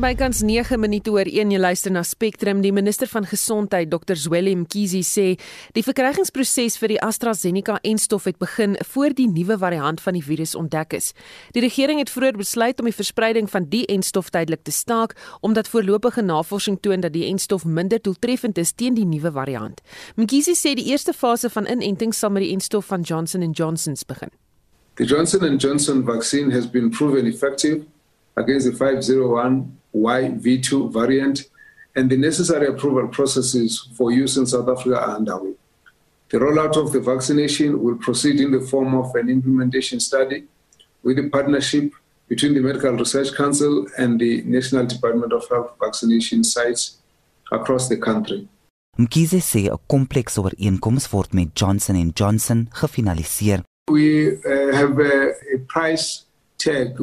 bykans 9 minute oor 1 jy luister na Spectrum. Die minister van Gesondheid, Dr. Zweli Mkhize sê die verkrygingsproses vir die AstraZeneca-enstof het begin voor die nuwe variant van die virus ontdek is. Die regering het vroeër besluit om die verspreiding van die enstof tydelik te staak omdat voorlopige navorsing toon dat die enstof minder doeltreffend is teen die nuwe variant. Mkhize sê die eerste fase van inenting sal met die enstof van Johnson & Johnson's begin. The Johnson & Johnson vaccine has been proven effective against the 501YV2 variant and the necessary approval processes for use in South Africa are underway. The rollout of the vaccination will proceed in the form of an implementation study with a partnership between the Medical Research Council and the National Department of Health vaccination sites across the country. Mkhize sê 'n komplekse ooreenkoms word met Johnson & Johnson gefinaliseer we uh, have a, a, price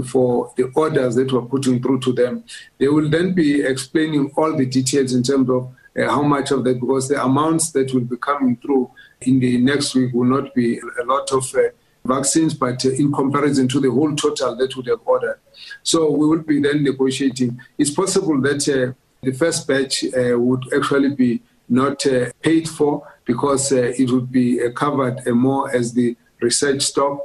for the orders that we're putting through to them. They will then be explaining all the details in terms of uh, how much of that, because the amounts that will be coming through in the next week will not be a lot of uh, vaccines, but uh, in comparison to the whole total that would have ordered. So we will be then negotiating. It's possible that uh, the first batch uh, would actually be not paid for because it would be covered more as the research stock.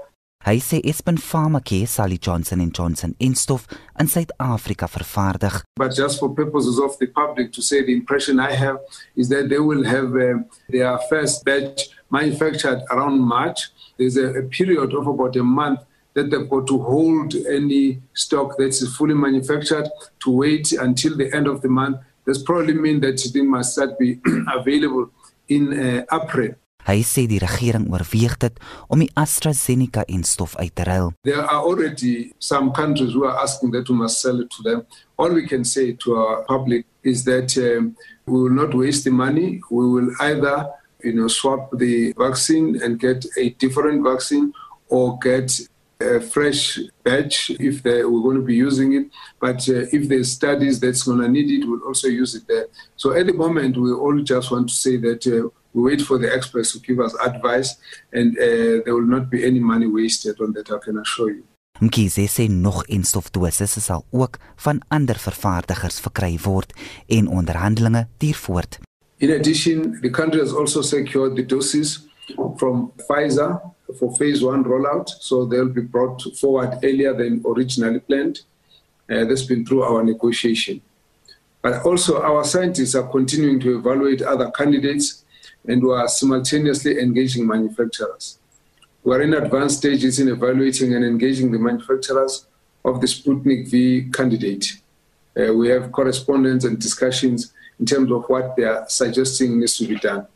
Hy sê Espen Pharmacare sal die Johnson & Johnson instof in Suid-Afrika vervaardig. But just for purposes of the public to say the impression I have is that they will have uh, their first batch manufactured around March. There's a, a period of about a month that they've got to hold any stock that's fully manufactured to wait until the end of the month. This probably means that it must start be available in uh, April. Hy sê die regering oorweeg dit om die AstraZeneca enstof uit te ruil. There are already some countries who are asking that we must sell it to them. All we can say to our public is that um, we will not waste the money. We will either you know swap the vaccine and get a different vaccine or get a fresh batch if they, we're going to be using it. But uh, if there's studies that's going to need it, we'll also use it there. So at the moment, we all just want to say that uh, we wait for the experts to give us advice and uh, there will not be any money wasted on that I can assure you. Mkhize sê nog enstofdosisse sal ook van ander vervaardigers verkry word en onderhandelinge duur voort. In addition, the country has also secured the doses from Pfizer for phase 1 rollout so they'll be brought forward earlier than originally planned. Uh, that's been through our negotiation. But also our scientists are continuing to evaluate other candidates and we are simultaneously engaging manufacturers. We are in advanced stages in evaluating and engaging the manufacturers of the Sputnik V candidate. Uh, we have correspondence and discussions in terms of what they are suggesting needs to be done.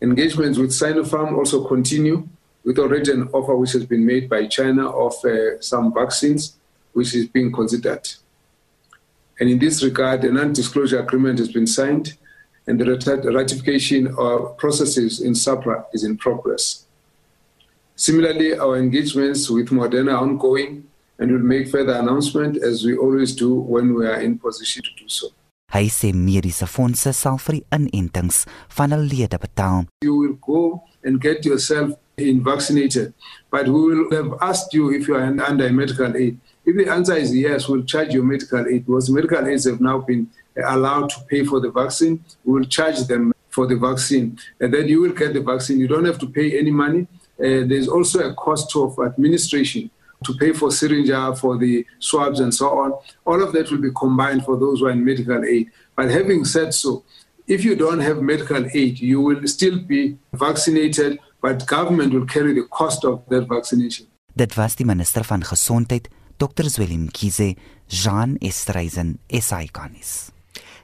Engagements with Sinopharm also continue, with already an offer which has been made by China of uh, some vaccines, which is being considered. And in this regard, a non disclosure agreement has been signed and the ratification of processes in SAPRA is in progress. Similarly, our engagements with Moderna are ongoing and we'll make further announcement as we always do when we are in position to do so. Hy sê mediese fondse sal vir die inentings van hul lede betaal. You will go and get yourself in vaccinated, but we will have asked you if you are under medical aid. If the answer is yes, we'll charge you medical aid because medical aids have now been allowed to pay for the vaccine. We will charge them for the vaccine. And then you will get the vaccine. You don't have to pay any money. Uh, there's also a cost of administration to pay for syringe, for the swabs, and so on. All of that will be combined for those who are in medical aid. But having said so, if you don't have medical aid, you will still be vaccinated, but government will carry the cost of that vaccination. Dit was die minister van gesondheid, Dr. Zwelim Kize, Jean Estreisen, SAICanis.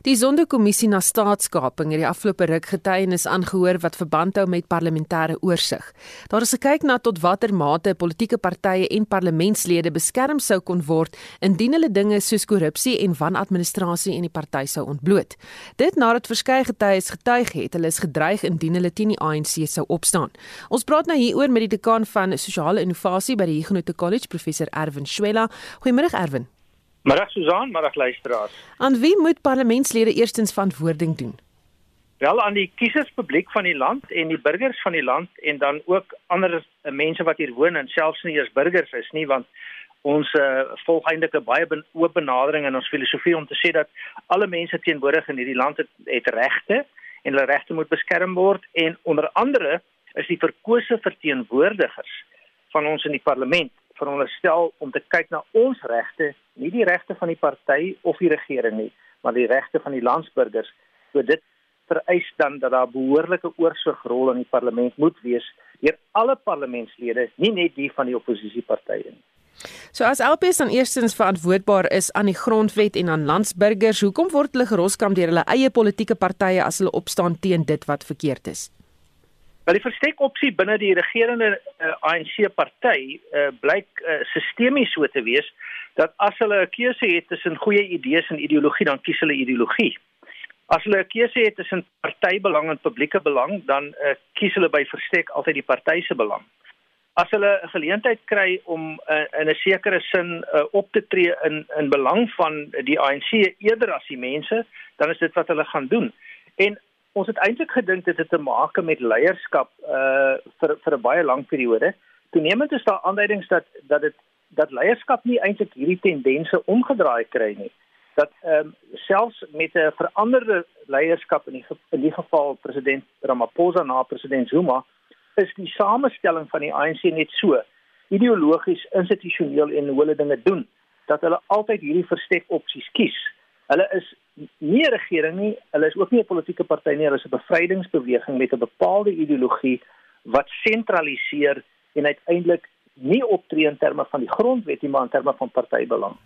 Die Sonderkommissie na Staatskaping het die afgelope ruk getuienis aangehoor wat verband hou met parlementêre oorsig. Daar is gekyk na tot watter mate politieke partye en parlementslede beskerm sou kon word indien hulle dinge soos korrupsie en wanadministrasie in die party sou ontbloot. Dit nadat verskeie getuies getuig het hulle is gedreig indien hulle teen die ANC sou opstaan. Ons praat nou hieroor met die dekaan van sosiale innovasie by die Huguenot College, professor Erwin Schwella. Goeiemôre Erwin. Middag Susan, middag luisteraars. Aan wie moet parlementslede eerstens verantwoording doen? Wel aan die kieserspubliek van die land en die burgers van die land en dan ook ander mense wat hier woon en selfs nie eers burgers is nie want Ons uh, volg eintlik 'n baie oop benadering in ons filosofie om te sê dat alle mense teenwoordig in hierdie land het, het regte en hulle regte moet beskerm word en onder andere is die verkose verteenwoordigers van ons in die parlement veronderstel om te kyk na ons regte, nie die regte van die party of die regering nie, maar die regte van die landsburgers. So dit vereis dan dat daar behoorlike oorsigrol in die parlement moet wees deur alle parlementslede, nie net die van die oppositiepartye nie. So as LPs dan eerstens verantwoordbaar is aan die grondwet en aan landsburgers, hoekom word hulle geroskam deur hulle eie politieke partye as hulle opstaan teen dit wat verkeerd is? Wel die verstek opsie binne die regerende uh, ANC party uh, blyk uh, sistemies so te wees dat as hulle 'n keuse het tussen goeie idees en ideologie, dan kies hulle ideologie. As hulle 'n keuse het tussen partybelang en publieke belang, dan uh, kies hulle by verstek altyd die party se belang. As hulle 'n geleentheid kry om uh, in 'n sekere sin uh, op te tree in in belang van die ANC eerder as die mense, dan is dit wat hulle gaan doen. En ons het eintlik gedink dit het te maak met leierskap uh vir vir 'n baie lang periode. Toenemend is daar aanduidings dat dat dit dat leierskap nie eintlik hierdie tendense omgedraai kry nie dat ehm um, selfs met 'n veranderde leierskap in die in die geval president Ramaphosa na president Zuma is die samestelling van die ANC net so ideologies institusioneel en hoe hulle dinge doen dat hulle altyd hierdie verstek opsies kies. Hulle is nie 'n regering nie, hulle is ook nie 'n politieke party nie, hulle is 'n bevrydingsbeweging met 'n bepaalde ideologie wat sentraliseer en uiteindelik nie optree in terme van die grondwet nie, maar in terme van partybelang.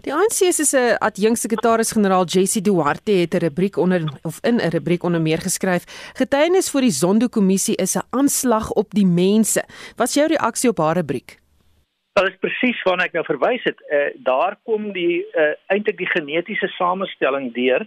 Die ANC se adjunksekretaris-generaal Jessie Duarte het 'n rubriek onder of in 'n rubriek onder meer geskryf: "Getuienis vir die Zondo-kommissie is 'n aanslag op die mense." Wat is jou reaksie op haar rubriek? Dit is presies waarna ek nou verwys het. Uh, daar kom die uh, eintlik die genetiese samestelling deur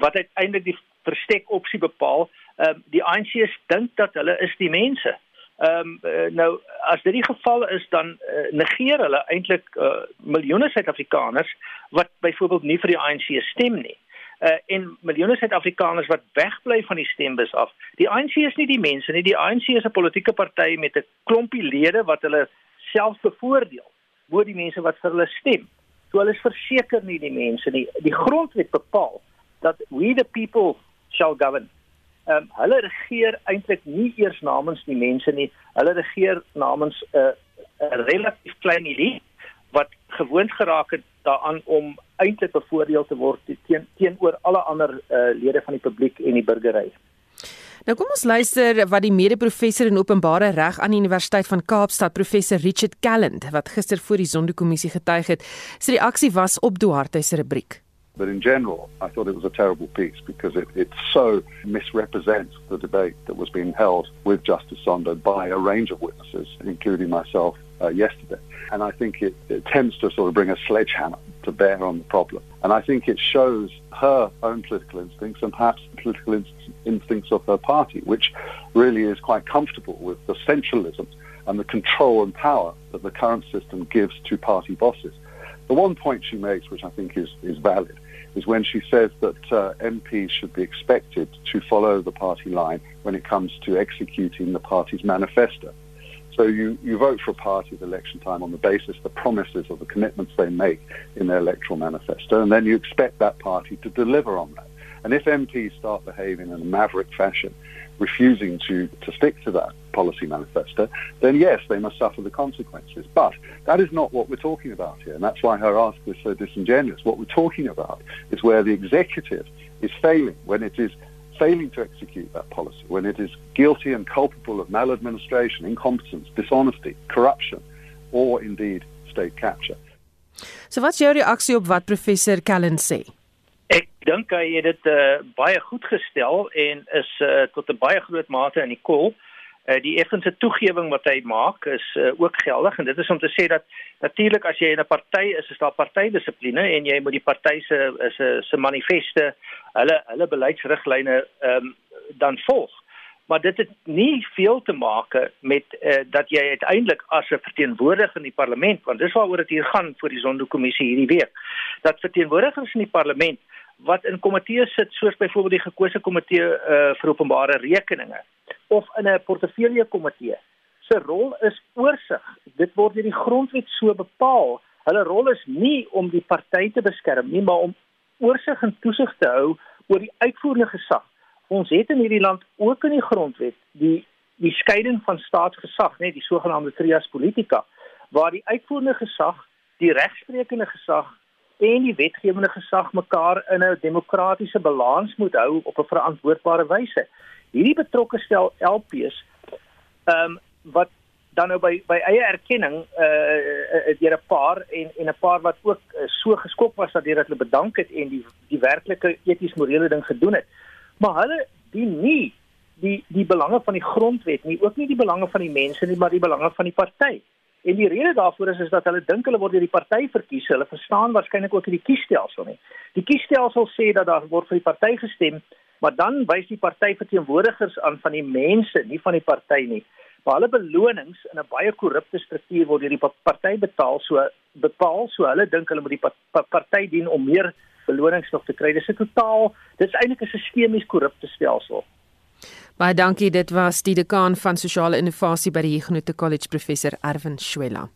wat uiteindelik die verstek opsie bepaal. Uh, die ANC dink dat hulle is die mense. Ehm um, nou as dit die geval is dan uh, negeer hulle eintlik uh, miljoene Suid-Afrikaners wat byvoorbeeld nie vir die ANC stem nie. Uh, en miljoene Suid-Afrikaners wat wegbly van die stembus af. Die ANC is nie die mense nie, die ANC is 'n politieke party met 'n klompie lede wat hulle self bevoordeel bo die mense wat vir hulle stem. So hulle is verseker nie die mense nie. Die grondwet bepaal dat we the people shall govern ehm um, hulle regeer eintlik nie eers namens die mense nie. Hulle regeer namens 'n uh, 'n relatief klein elite wat gewoond geraak het daaraan om eintlik bevoordeel te word teen teenoor alle ander uh, lede van die publiek en die burgery. Nou kom ons luister wat die mede-professor in openbare reg aan die Universiteit van Kaapstad, professor Richard Calland, wat gister voor die Sonderkommissie getuig het, sy reaksie was op Duarte se rubriek. But in general, I thought it was a terrible piece because it, it so misrepresents the debate that was being held with Justice Sondo by a range of witnesses, including myself uh, yesterday. And I think it, it tends to sort of bring a sledgehammer to bear on the problem. And I think it shows her own political instincts and perhaps the political instincts of her party, which really is quite comfortable with the centralism and the control and power that the current system gives to party bosses. The one point she makes, which I think is, is valid, is when she says that uh, MPs should be expected to follow the party line when it comes to executing the party's manifesto. So you, you vote for a party at election time on the basis of the promises or the commitments they make in their electoral manifesto, and then you expect that party to deliver on that. And if MPs start behaving in a maverick fashion, refusing to, to stick to that policy manifesto, then yes, they must suffer the consequences. But that is not what we're talking about here, and that's why her ask is so disingenuous. What we're talking about is where the executive is failing, when it is failing to execute that policy, when it is guilty and culpable of maladministration, incompetence, dishonesty, corruption, or indeed state capture. So wat's jou reaksie op wat professor Callan sê? Ek dink hy het dit uh, baie goed gestel en is uh, tot 'n baie groot mate in die kol. Uh, die effense toegewing wat hy maak is uh, ook geldig en dit is om te sê dat natuurlik as jy in 'n party is, is daar partydissipline en jy moet die party se se se manifeste, hulle hulle beleidsriglyne ehm um, dan volg. Maar dit het nie veel te maak met uh, dat jy uiteindelik as 'n verteenwoordiger in die parlement, want dis waaroor dit hier gaan vir die Zondo-kommissie hierdie week, dat verteenwoordigers in die parlement wat in komitees sit soos byvoorbeeld die gekose komitee uh, vir openbare rekeninge of in 'n portefeulje komitee se rol is oorsig. Dit word deur die grondwet so bepaal. Hulle rol is nie om die party te beskerm nie, maar om oorsig en toesig te hou oor die uitvoerende gesag. Ons het in hierdie land ook in die grondwet die die skeiding van staatsgesag, net die sogenaamde trias politica, waar die uitvoerende gesag, die regsprekende gesag en die wetgewende gesag mekaar in 'n demokratiese balans moet hou op 'n verantwoordbare wyse. Hierdie betrokke stel LPs ehm um, wat dan nou by by eie erkenning uh uh deur 'n paar en en 'n paar wat ook uh, so geskok was dat hulle bedank het en die die werklike eties morele ding gedoen het. Maar hulle dien nie die die belange van die grondwet nie, ook nie die belange van die mense nie, maar die belange van die party. En die rede daarvoor is is dat hulle dink hulle word deur die party verkies. Hulle verstaan waarskynlik ook die kiesstelsel nie. Die kiesstelsel sê dat daar word vir die party gestem, maar dan wys die party verteenwoordigers aan van die mense, nie van die party nie. Maar hulle belonings in 'n baie korrupte struktuur word deur die party betaal, so bepaal so hulle dink hulle moet die party dien om meer belonings nog te kry. Dis 'n totaal, dis eintlik 'n sistemies korrupte stelsel. Baie dankie. Dit was die dekaan van sosiale innovasie by die Huguenot College professor Erwin Schwella.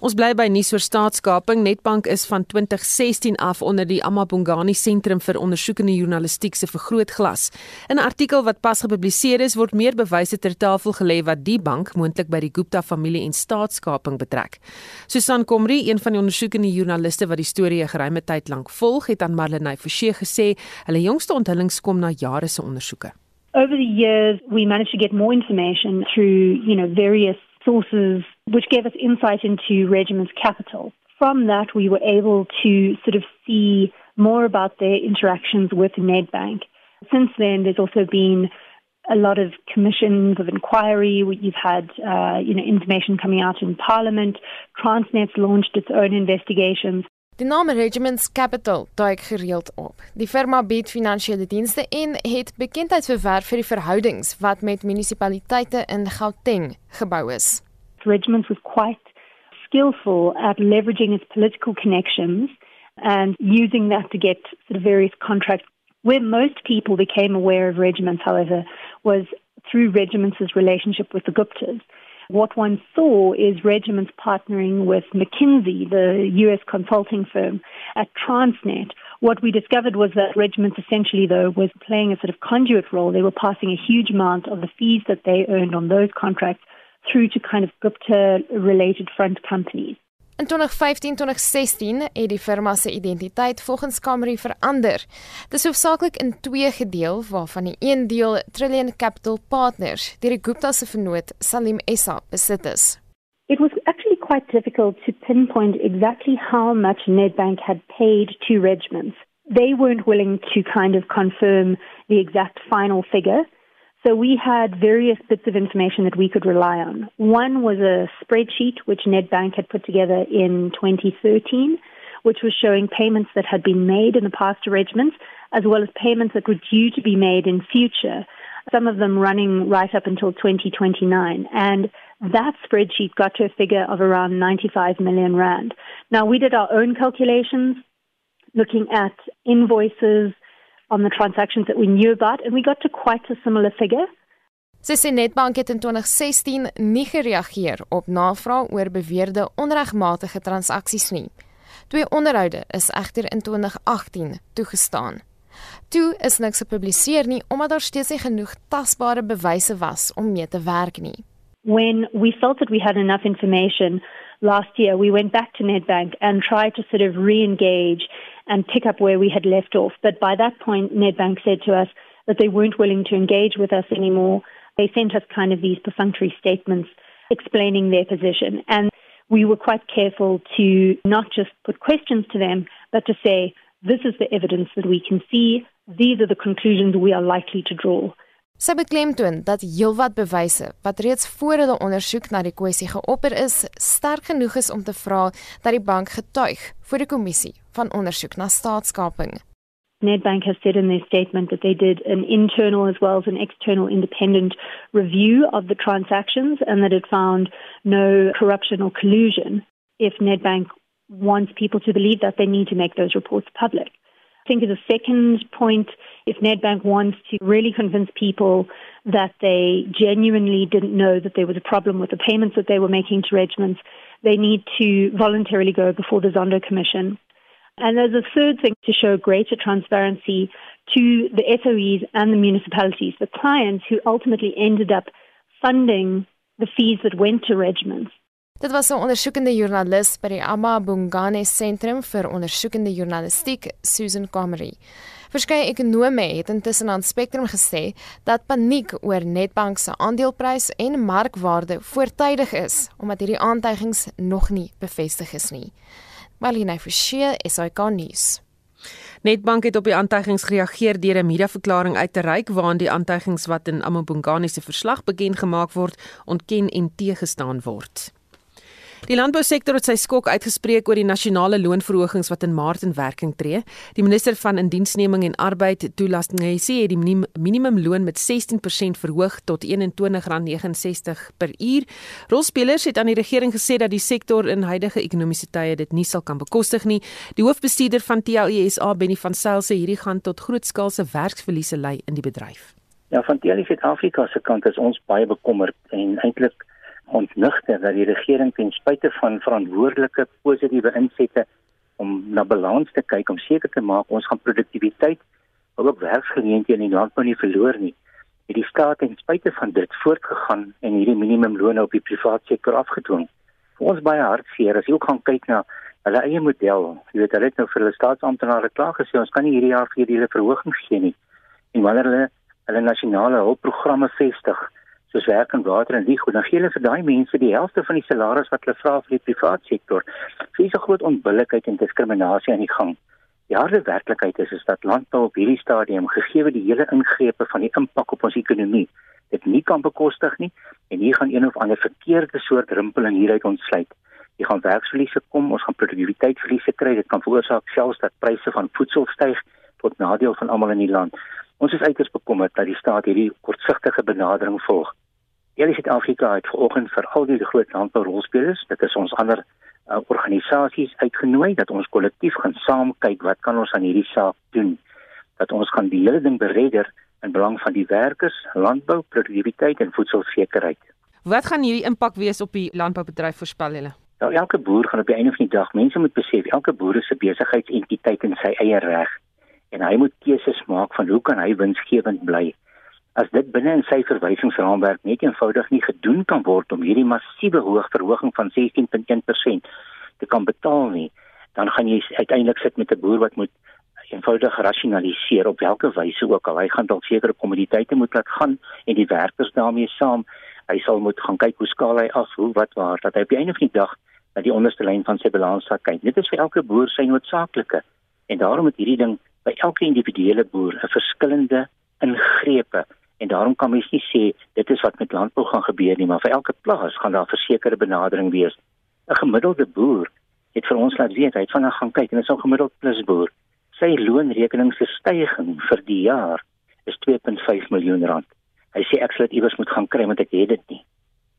Ons bly by nuus oor staatskaping. Netbank is van 2016 af onder die Amabongani Sentrum vir Ondersoekende Journalistiek se vergrootglas. In 'n artikel wat pas gepubliseer is, word meer bewyse ter tafel gelê wat die bank moontlik by die Gupta familie en staatskaping betrek. Susan Komri, een van die ondersoekende joernaliste wat die storie 'n geruime tyd lank volg, het aan Marlenae Forsie gesê, hulle jongste onthullings kom na jare se ondersoeke. Over the years, we managed to get more information through, you know, various sources, which gave us insight into Regiment's capital. From that, we were able to sort of see more about their interactions with Nedbank. Since then, there's also been a lot of commissions of inquiry. You've had, uh, you know, information coming out in Parliament. Transnet's launched its own investigations. Die naam Regiments Capital duik gereeld op. Die firma bied finansiële dienste en het bekendheid verwerf vir die verhoudings wat met munisipaliteite in Gauteng gebou is. Regiments was quite skillful at leveraging its political connections and using that to get sort of various contracts. Where most people became aware of regiments, however, was through regiments' relationship with the Guptas. What one saw is regiments partnering with McKinsey, the US consulting firm, at Transnet. What we discovered was that regiments essentially, though, was playing a sort of conduit role. They were passing a huge amount of the fees that they earned on those contracts through to kind of Gupta related front companies. In 2015-2016 het die firma se identiteit volgens Camry verander. Dit is hoofsaaklik in twee gedeel, waarvan die een deel Trillion Capital Partners deur die Gupta se vennoot Salim Essa besit is. It was actually quite difficult to pinpoint exactly how much Nedbank had paid to regiments. They weren't willing to kind of confirm the exact final figure. So we had various bits of information that we could rely on. One was a spreadsheet which Nedbank had put together in 2013, which was showing payments that had been made in the past arrangements, as well as payments that were due to be made in future, some of them running right up until 2029. And that spreadsheet got to a figure of around 95 million rand. Now we did our own calculations looking at invoices, on the transactions that we knew about and we got to quite a similar figure. Sy sê Netbank het in 2016 nie gereageer op navrae oor beweerde onregmatige transaksies nie. Twee onderhoude is egter in 2018 toegestaan. Toe is niks gepubliseer nie omdat daar steeds nie genoeg tasbare bewyse was om mee te werk nie. When we felt that we had enough information last year, we went back to Nedbank and tried to sort of re-engage and pick up where we had left off. But by that point, Nedbank said to us that they weren't willing to engage with us anymore. They sent us kind of these perfunctory statements explaining their position. And we were quite careful to not just put questions to them, but to say, this is the evidence that we can see. These are the conclusions we are likely to draw. Sy beklemtoon dat heelwat bewyse wat reeds voor hulle ondersoek na die kwessie geopper is, sterk genoeg is om te vra dat die bank getuig voor die kommissie van ondersoek na staatskaping. Nedbank has said in their statement that they did an internal as well as an external independent review of the transactions and that it found no corruption or collusion. If Nedbank wants people to believe that, they need to make those reports public. I think as a second point, if Nedbank wants to really convince people that they genuinely didn't know that there was a problem with the payments that they were making to regiments, they need to voluntarily go before the Zondo Commission. And there's a third thing to show greater transparency to the SOEs and the municipalities, the clients who ultimately ended up funding the fees that went to regiments. Dit was 'n ondersoekende joernalis by die Amma Bongane Sentrum vir Ondersoekende Journalistiek, Susan Comrie. Verskeie ekonome het intussen aan Spectrum gesê dat paniek oor Nedbank se aandeleprys en markwaarde voortydig is omdat hierdie aantuigings nog nie bevestig is nie. Marlene Forsie, SAK nuus. Nedbank het op die aantuigings gereageer deur 'n mediaverklaring uit te reik waarin die aantuigings wat in Amobongani se verslag bekend gemaak word, ontken en teëgestaan word. Die landbousektor het sy skok uitgespreek oor die nasionale loonverhogings wat in Maart in werking tree. Die minister van Indiensneming en Arbeid, Thulas Ngesi, het die minimumloon met 16% verhoog tot R21.69 per uur. Rolspelers het aan die regering gesê dat die sektor in huidige ekonomiese tye dit nie sal kan bekostig nie. Die hoofbestuurder van TLESA, Benny van Sail, sê hierdie gaan tot grootskaalse werksverliese lei in die bedryf. Ja, van TLE Suid-Afrika se kant is ons baie bekommerd en eintlik ontnigter dat die regering ten spyte van verantwoordelike positiewe insette om na balans te kyk om seker te maak ons gaan produktiwiteit maar ook werksgeleenthede in die landbou nie verloor nie. Het die staat ten spyte van dit voortgegaan en hierdie minimumlone op die private sektor afgedwing. Vir ons baie hartseer as jy ook gaan kyk na hulle eie model. Jy weet hulle het nou vir hulle staatsamptenare klaar gesê ons kan nie hierdie jaar vir hulle verhogings gee nie. En wanneer hulle hulle nasionale hulpprogramme vestig, soos werk en water en lieg, dan gee hulle vir daai mense die helfte van die salaris wat hulle vra vir die private sektor. Dis 'n groot onbillikheid en diskriminasie aan die gang. Die harde werklikheid is is dat landbou op hierdie stadium gegee die hele ingrepe van die impak op ons ekonomie dit nie kan bekostig nie en hier gaan een of ander verkeerde soort rimpeling hieruit ontsluit. Jy gaan werksverliese kom, ons gaan produktiwiteitsverliese kry. Dit kan veroorsaak selfs dat pryse van voedsel styg tot nadeel van almal in die land. Ons is uiters bekommerd dat die staat hierdie kortsigtige benadering volg. Hierdie Suid-Afrika het vanoggend vir al die groot landbourolspelers, dit is ons ander uh, organisasies uitgenooi dat ons kollektief gaan saam kyk wat kan ons aan hierdie saak doen dat ons gaan die hele ding beredder in belang van die werkers, landbou, produktiwiteit en voedselsekerheid. Wat gaan hierdie impak wees op die landboubedryf voorspel julle? Nou elke boer gaan op die einde van die dag, mense moet besef, elke boer is 'n besigheidsentiteit in sy eie reg en hy moet keuses maak van hoe kan hy winsgewend bly. As dit binne in sy verwysingsraamwerk net eenvoudig nie gedoen kan word om hierdie massiewe hoogverhoging van 16.1% te kan betaal nie, dan gaan jy uiteindelik sit met 'n boer wat moet eenvoudig rasionaliseer op watter wyse ook al. Hy gaan dalk sekere kommoditeite moet laat gaan en die werkers daarmee saam. Hy sal moet gaan kyk hoe skaal hy af hoe wat waar dat hy op die einde van die dag na die onderste lyn van sy balans sal kyk. Dit is vir elke boer sy noodsaaklike en daarom moet hierdie ding by elke individuele boer 'n verskillende ingrepe en daarom kan mens nie sê dit is wat met landbou gaan gebeur nie maar vir elke plaas gaan daar versekerde benadering wees. 'n gemiddelde boer het vir ons laat weet hy het vanaand gaan kyk en dit is 'n gemiddeld plus boer sy loonrekening se stygings vir die jaar is 2.5 miljoen rand. Hy sê ek sal dit iewers moet gaan kry want ek het dit nie.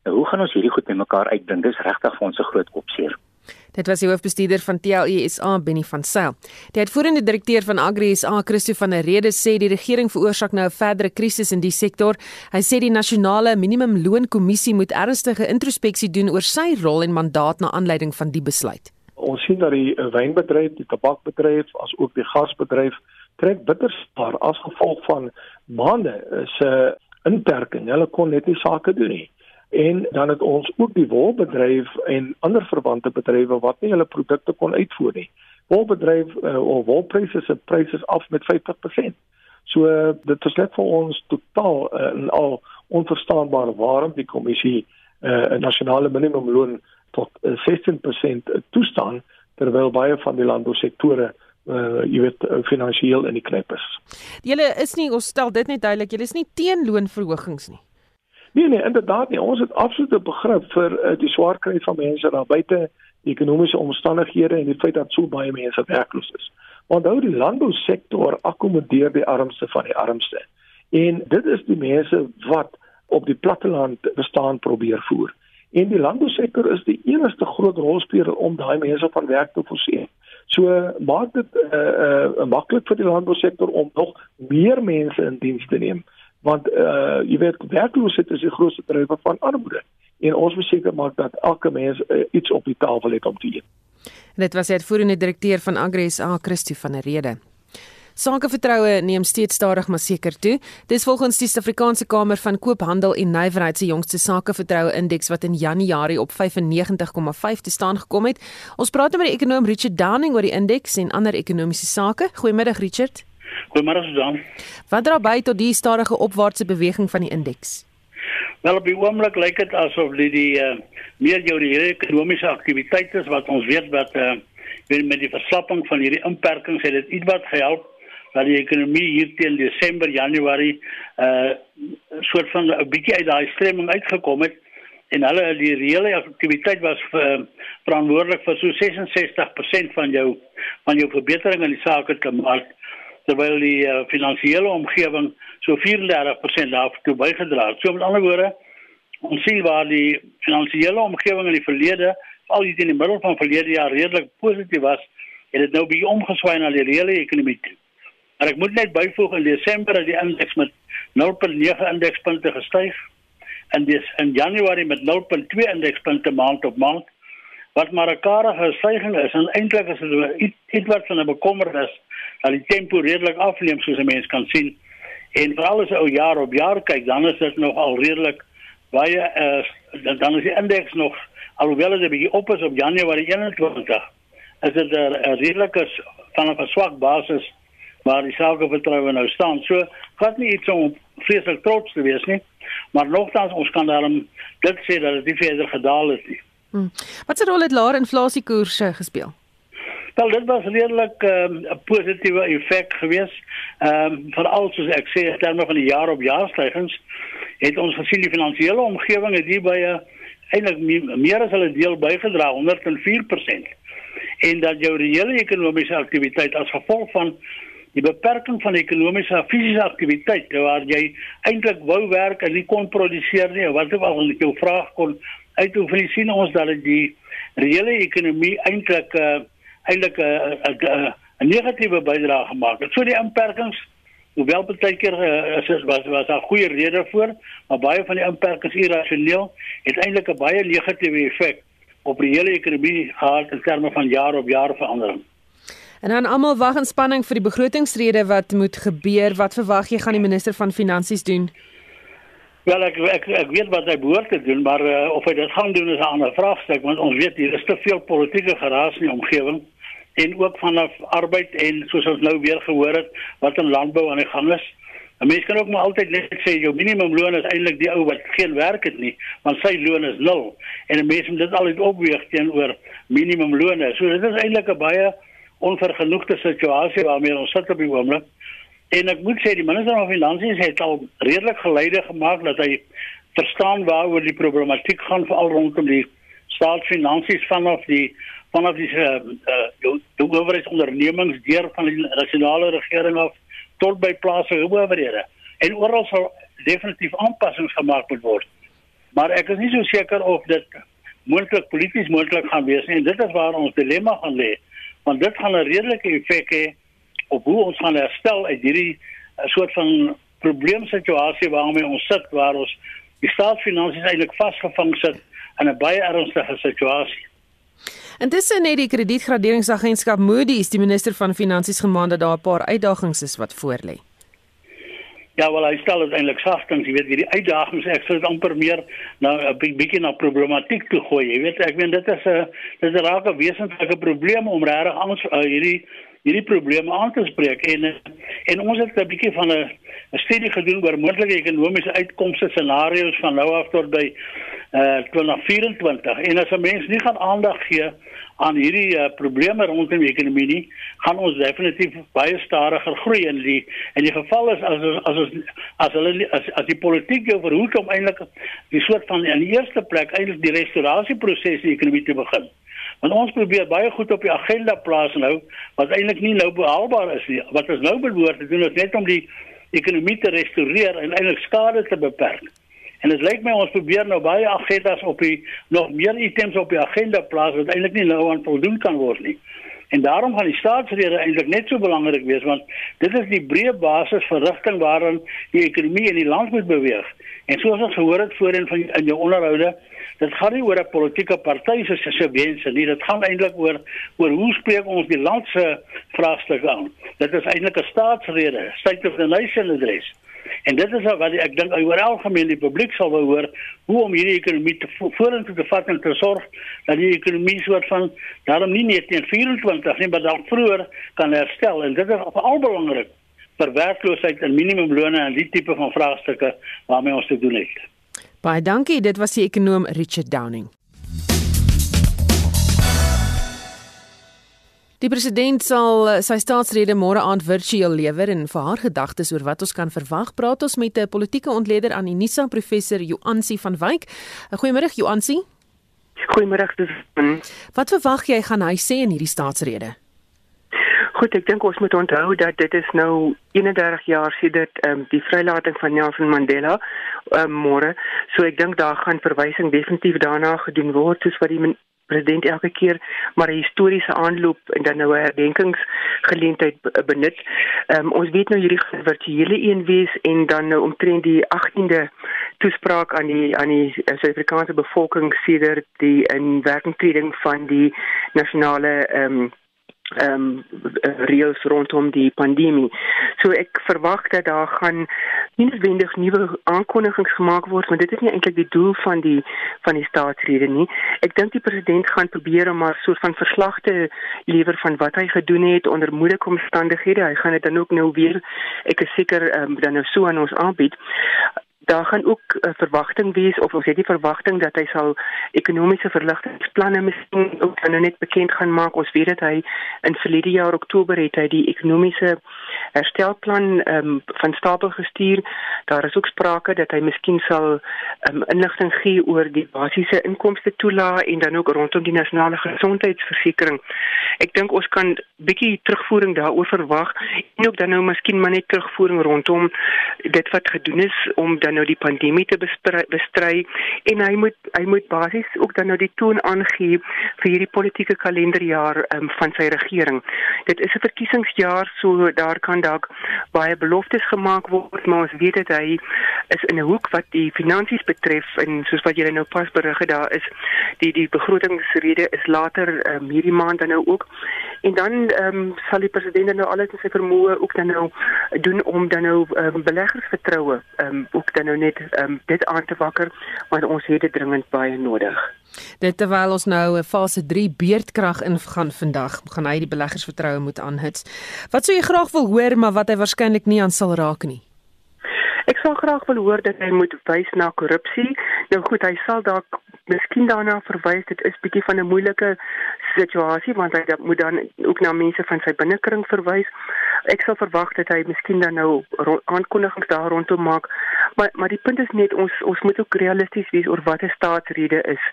Nou hoe gaan ons hierdie goed bymekaar uitbring? Dis regtig vir ons 'n groot opseer Dit was die hoofbestuurder van TLESA, Benny van Sail. Die uitvoerende direkteur van Agri SA, Christo van der Rede, sê die regering veroorsaak nou 'n verdere krisis in die sektor. Hy sê die nasionale minimumloonkommissie moet ernstige introspeksie doen oor sy rol en mandaat na aanleiding van die besluit. Ons sien dat die wynbedryf, die tabakbedryf, as ook die gasbedryf trek bitter spaar as gevolg van maande se inperking. Hulle kon net nie sake doen nie en dan het ons ook die wolbedryf en ander verwante bedrywe wat nie hulle produkte kon uitvoer nie. Wolbedryf uh, of wolpryse se pryse is af met 50%. So uh, dit is net vir ons totaal uh, al onverstaanbaar waarom die kommissie 'n uh, nasionale minimumloon tot uh, 16% toestaan terwyl baie van die landbousektore uh jy weet finansiëel in die knip is. Julle is nie ons stel dit net duidelik, julle is nie teen loonverhogings nie. Nee nee, inderdaad nie. Ons het absolute begrip vir uh, die swaar kry van mense daar buite, die ekonomiese omstandighede en die feit dat so baie mense werkloos is. Want hou die landbousektor akkommodeer die armste van die armste. En dit is die mense wat op die platteland bestaan probeer voer. En die landbousektor is die enigste groot rolspeler om daai mense van werk te voorsien. So maak dit uh uh maklik vir die landbousektor om nog meer mense in diens te neem want uh jy weet werkloosheid is die grootste drywer van armoede en ons moet seker maak dat elke mens uh, iets op die tafel het om te eet. Dit was die uitvoerende direkteur van Agri SA, Christo van der Rede. Sakevertroue neem steeds stadig maar seker toe. Dis volgens die Suid-Afrikaanse Kamer van Koophandel en Nywerheid se jongste sakevertroue indeks wat in Januarie op 95,5 te staan gekom het. Ons praat nou met die ekonom Richard Downing oor die indeks en ander ekonomiese sake. Goeiemiddag Richard. Goeiemôre Susan. Wat dra by tot die stadige opwaartse beweging van die indeks? Wel op die oomblik lyk dit asof die die uh, meer jou die ekonomiese aktiwiteite wat ons weet wat uh, met die verslapping van hierdie inperkings het dit ietwat gehelp dat die ekonomie hier teen Desember, Januarie uh, soort van 'n bietjie uit daai stremming uitgekom het en hulle die reële aktiwiteit was uh, verantwoordelik vir so 66% van jou van jou verbetering in die sake te maak terwyl die uh, finansiële omgewing so 34% daartoe bygedra het. So met ander woorde, ons sien waar die finansiële omgewing in die verlede al die in die middel van verlede jaar redelik positief was, het dit nou bietjie omgeswaai na die reële ekonomie toe. Maar ek moet net byvoeg in Desember het die indeks met 0.9 indekspunte gestyg en dis in Januarie met 0.2 indekspunte maand op maand wat maar 'n karige stygings is en eintlik is dit iets wat van 'n bekommernis dat die tempo redelik afneem soos 'n mens kan sien en veral as jy ou jaar op jaar kyk dan is dit nog al redelik baie uh, dan is die indeks nog alhoewel dit 'n bietjie op is op Januarie 21 is dit 'n redelike van 'n swak basis waar die sakevertroue nou staan. So gat nie iets om vreeslik trots te wees nie, maar nogtans ons kan daarom dit sê dat dit nie verder gedaal het nie. Hmm. Wat se rol het laer inflasiekoerse gespeel? Wel dit was redelik ehm, 'n um, positiewe effek geweest. Ehm um, veral soos ek sê in terme van die jaar op jaar stygings het ons gesien die finansiële omgewing het hier by 'n eintlik meer as hulle deel bygedra 104% en dat jou reële ekonomiese aktiwiteit as gevolg van die beperking van ekonomiese fisiese aktiwiteit waar jy eintlik wou werk en nie kon produseer nie wat ook al ek jou vraag kon uitoefen sien ons dat die reële ekonomie eintlik uh, eintlik 'n uh, uh, uh, 'n negatiewe bydrae gemaak het so die inperkings hoewel baie keer uh, is was was daar goeie redes voor maar baie van die inperkings irrasioneel het eintlik 'n baie negatiewe effek op die hele ekonomie gehad in terme van jaar op jaar verandering En dan almal wag in spanning vir die begrotingsrede wat moet gebeur. Wat verwag jy gaan die minister van finansies doen? Wel ek ek ek weet wat hy behoort te doen, maar uh, of hy dit gaan doen is 'n ander vraagstuk want ons weet hier is te veel politieke geraas in die omgewing en ook vanaf arbeid en soos ons nou weer gehoor het wat in landbou aan die gang is. 'n Mens kan ook maar altyd net sê jou minimumloon is eintlik die ou wat geen werk het nie, want sy loon is nul en 'n mens moet dit altyd opweeg teenoor minimumloone. So dit is eintlik 'n baie onvergenoegde situasie waarmee ons sit op die oomblik. En ek moet sê die minister van finansies het al redelik geleide gemaak dat hy verstaan waaroor die problematiek gaan veral rondom die staatsfinansies vanaf die vanaf die uh, uh, die owerheidsondernemings deur van die nasionale regering af tot by plaaslike owerhede. En oral sal definitief aanpassings gemaak moet word. Maar ek is nie so seker of dit moontlik polities moontlik gaan wees nie. En dit is waar ons dilemma gaan lê want dit gaan 'n redelike effek hê op hoe ons gaan herstel uit hierdie eh, soort van probleemsituasie waarmee ons sit waar ons die staatsfinansies eintlik vasgevang sit in 'n baie ernstige situasie. En dis net die kredietgraderingsagentskap Moody's die minister van finansies gemaand dat daar 'n paar uitdagings is wat voorlê. Ja, wel hy stel dit eintlik sagtens, jy weet, hierdie uitdagings, ek sou dit amper meer na 'n bietjie na problematiek toe gooi. Jy weet, ek meen dit is 'n dis 'n raak 'n wesentlike probleem om regtig aan uh, hierdie hierdie probleme aan te spreek. En en ons het 'n bietjie van 'n studie gedoen oor moontlike ekonomiese uitkomste scenario's van nou af tot by uh 2024 en as 'n mens nie gaan aandag gee aan hierdie uh, probleme rondom die ekonomie nie, gaan ons definitief baie stadiger groei. In die en die geval is as as as as hulle as, as die politiek jou verhoed om eintlik die soort van in die eerste plek eintlik die restaurasieproses in die ekonomie te begin. Want ons probeer baie goed op die agenda plaas nou wat eintlik nie nou behaalbaar is nie. Wat ons nou behoort te doen is net om die ekonomie te restoreer en eintlik skade te beperk. En dit lyk my ons probeer nou baie agendas op die nog meer items op die agenda plaas wat eintlik nie nou aan voldoen kan word nie. En daarom gaan die staatsrede eintlik net so belangrik wees want dit is die breë basis vir rigting waarin die ekonomie in die land moet beweeg. En soos ons gehoor het voorheen van in jou onderhoude, dit gaan nie oor 'n politieke party se se wense nie, dit gaan eintlik oor oor hoe spreek ons die land se vraagstukke aan. Dit is eintlik 'n staatsrede, state of the nation address. En dit is wat ek dink oor algemeen die publiek sal wou hoor hoe om hierdie ekonomie te vorentoe te vat en te sorg dat die ekonomie soort van daarom nie net in 24 nie, maar dalk vroeër kan herstel en dit is veral belangrik vir werkloosheid en minimumlone en die tipe van vraagstukke waarmee ons te doen het. Baie dankie, dit was die ekonom Richard Downing. Die president sal eh, sy staatsrede môre aand virtueel lewer en vir haar gedagtes oor wat ons kan verwag, praat ons met 'n politieke ontleder aan Unisa professor Joansi van Wyk. Goeiemôre Joansi. Goeiemôre. Wat verwag jy gaan hy sê in hierdie staatsrede? Goed, ek dink ons moet onthou dat dit is nou 31 jaar sedert ehm um, die vrylating van Nelson Mandela um, môre. So ek dink daar gaan verwysing definitief daarna gedoen word soos wat die president elke keer maar 'n historiese aanloop en dan nou 'n herdenkingsgeleentheid benut. Ehm um, ons weet nou hierdie virtuele een wees en dan nou omtrent die 18de toespraak aan die aan die Suid-Afrikaanse bevolking sedert die inwerkingtreding van die nasionale ehm um, ehm um, reëls rondom die pandemie. So ek verwag dat daar gaan nie noodwendig nuwe aankondigings gemaak word want dit is nie eintlik die doel van die van die staatsrede nie. Ek dink die president gaan probeer om maar so 'n van verslag te lewer van wat hy gedoen het onder moeilike omstandighede. Hy gaan dit dan ook nou weer ek is seker ehm um, dan nou so aan ons aanbied daar gaan ook 'n uh, verwagting wees of ons het die verwagting dat hy sal ekonomiese verligtingsplanne miskien ook nou net bekend gaan maak. Ons weet dat hy in verlede jaar Oktober het hy die ekonomiese herstelplan um, van stapel gestuur. Daar is ook sprake dat hy miskien sal um, inligting gee oor die basiese inkomste toelaag en dan ook rondom die nasionale gesondheidsversekering. Ek dink ons kan bietjie terugvoering daaroor verwag en ook dan nou miskien maar net terugvoering rondom dit wat gedoen is om dan nou die pandemie te bestry en hy moet hy moet basies ook dan nou die toon aangee vir hierdie politieke kalenderjaar um, van sy regering. Dit is 'n verkiesingsjaar so daar kan dalk baie beloftes gemaak word, maar ons weet dat hy is in 'n hoek wat die finansies betref en soos wat julle nou pas berig het daar is die die begrotingsrede is later um, hierdie maand dan nou ook en dan um, sal die president nou alles in sy vermoë ook dan nou doen om dan nou um, beleggersvertroue um, ook dan nou net um, dit aan te wakker want ons het dit dringend baie nodig. Dit terwyl ons nou 'n fase 3 beerdkrag ingaan vandag, gaan hy die beleggersvertroue moet aanhits. Wat sou jy graag wil hoor maar wat hy waarskynlik nie aan sal raak nie? Ek sou graag wil hoor dat hy moet wys na korrupsie. Nou goed, hy sal dalk miskien daarna verwys dit is bietjie van 'n moeilike situasie want hy moet dan ook na mense van sy binnekring verwys. Ek sal verwag dat hy miskien dan nou aankondigings daar rondom maak. Maar maar die punt is net ons ons moet ook realisties wees oor wat 'n staatsrede is.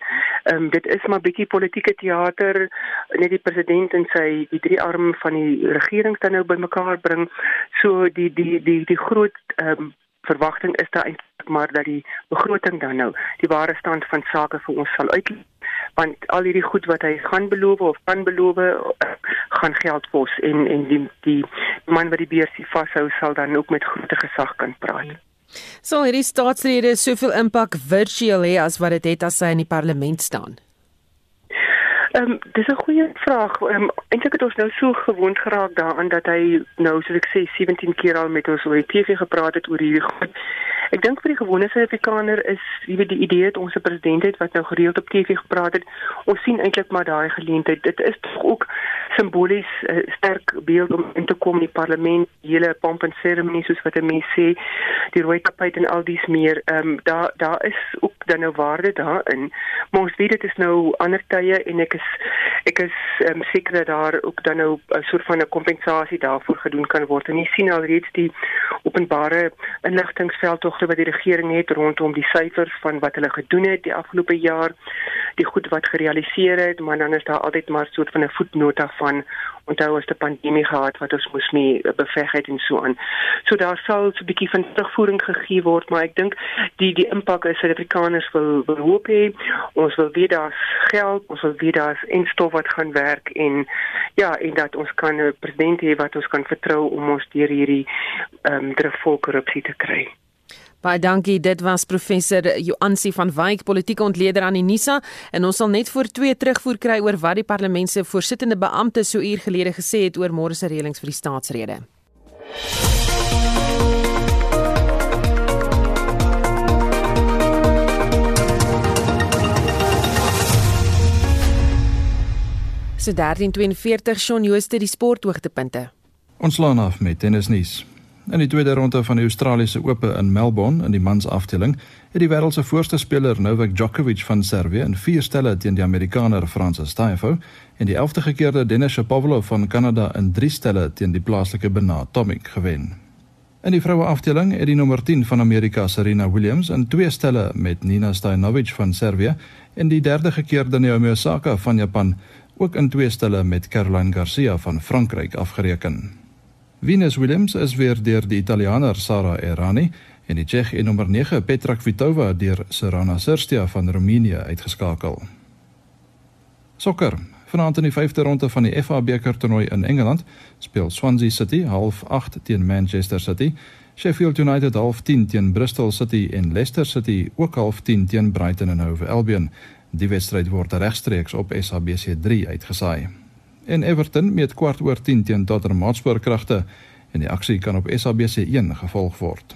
Ehm um, dit is maar bietjie politieke teater net die president en sy die drie arme van die regering dan nou bymekaar bring. So die die die die groot ehm um, verwagting is daar eintlik maar dat die begroting dan nou die ware stand van sake vir ons sal uitlei want al hierdie goed wat hy gaan beloof of kan beloof uh, gaan geld kos en en die die man wat die beursie vashou sal dan ook met groot gesag kan praat. Sal hierdie staatsrede soveel impak virtueel hê as wat dit het as hy in die parlement staan? Ehm um, dis 'n goeie vraag. Ehm um, eintlik het ons nou so gewoond geraak daaraan dat hy nou soos ek sê 17 keer al met ons oor die TV gepraat het oor hierdie goed. Ek dink vir die gewone Suid-Afrikaner is wie die idee het ons president het wat nou gereeld op TV gepraat het. Ons sien eintlik maar daai geleentheid. Dit is tog ook simbolies 'n uh, sterk beeld om in te kom in die parlement, hele pomp en seremonie soos wat mense sê, die rooi tapijt en al dies meer. Ehm um, daar daar is ook dan nou waarde daarin. Maar ons weet dit is nou ander tye en ek is ek is um, seker dat daar ook dan nou 'n soort van 'n kompensasie daarvoor gedoen kan word. En jy sien alreeds die openbare inligtingveldtogte wat die regering het rondom die syfers van wat hulle gedoen het die afgelope jaar, die goed wat gerealiseer het, maar dan is daar altyd maar soort van 'n voetnota van onthou ons 'n pandemie gehad wat ons moes mee beveg het en so aan. So daar sal so 'n bietjie van terugvoering gegee word, maar ek dink die die impak is Suid-Afrikaners wil wil hoop hê. Ons wil weet daar's geld, ons wil weet daar's instof wat gaan werk en ja, en dat ons kan 'n president hê wat ons kan vertrou om ons deur hierdie ehm um, druk korrupsie te kry. Baie dankie. Dit was professor Joansi van Wyk, politieke ontleder aan Unisa, en ons sal net voor twee terugvoer kry oor wat die parlement se voorsittende beampte so uur gelede gesê het oor môre se reëlings vir die staatsrede. So 1342 Shaun Jooste die sporthoogtepunte. Ons laan af met tennisnuus. In die tweede ronde van die Australiese Ope in Melbourne in die mansafdeling het die wêreld se voorste speler Novak Djokovic van Servië in vier stelle teen die Amerikaner Francis Tiafoe en die 11de gekeerde Denis Shapovalov van Kanada in drie stelle teen die plaaslike Benoit Tomic gewen. In die vroue afdeling het die nommer 10 van Amerika Serena Williams in twee stelle met Nina Stojanovic van Servië en die derde gekeerde Naomi Osaka van Japan ook in twee stelle met Caroline Garcia van Frankryk afgereken. Venus Williams is weer deur die Italianer Sara Errani en die Tsjech en nommer 9 Petra Kvitova deur Serena Sirstia van Roemenië uitgeskakel. Sokker. Vanaand in die 5de ronde van die FA beker toernooi in Engeland speel Swansea City half 8 teen Manchester City, Sheffield United half 10 teen Bristol City en Leicester City ook half 10 teen Brighton and Hove Albion. Die wedstryd word regstreeks op SABC3 uitgesaai en Everton met kwart oor 10 teen Tottenham Hotspur kragte en die aksie kan op SABC1 gevolg word.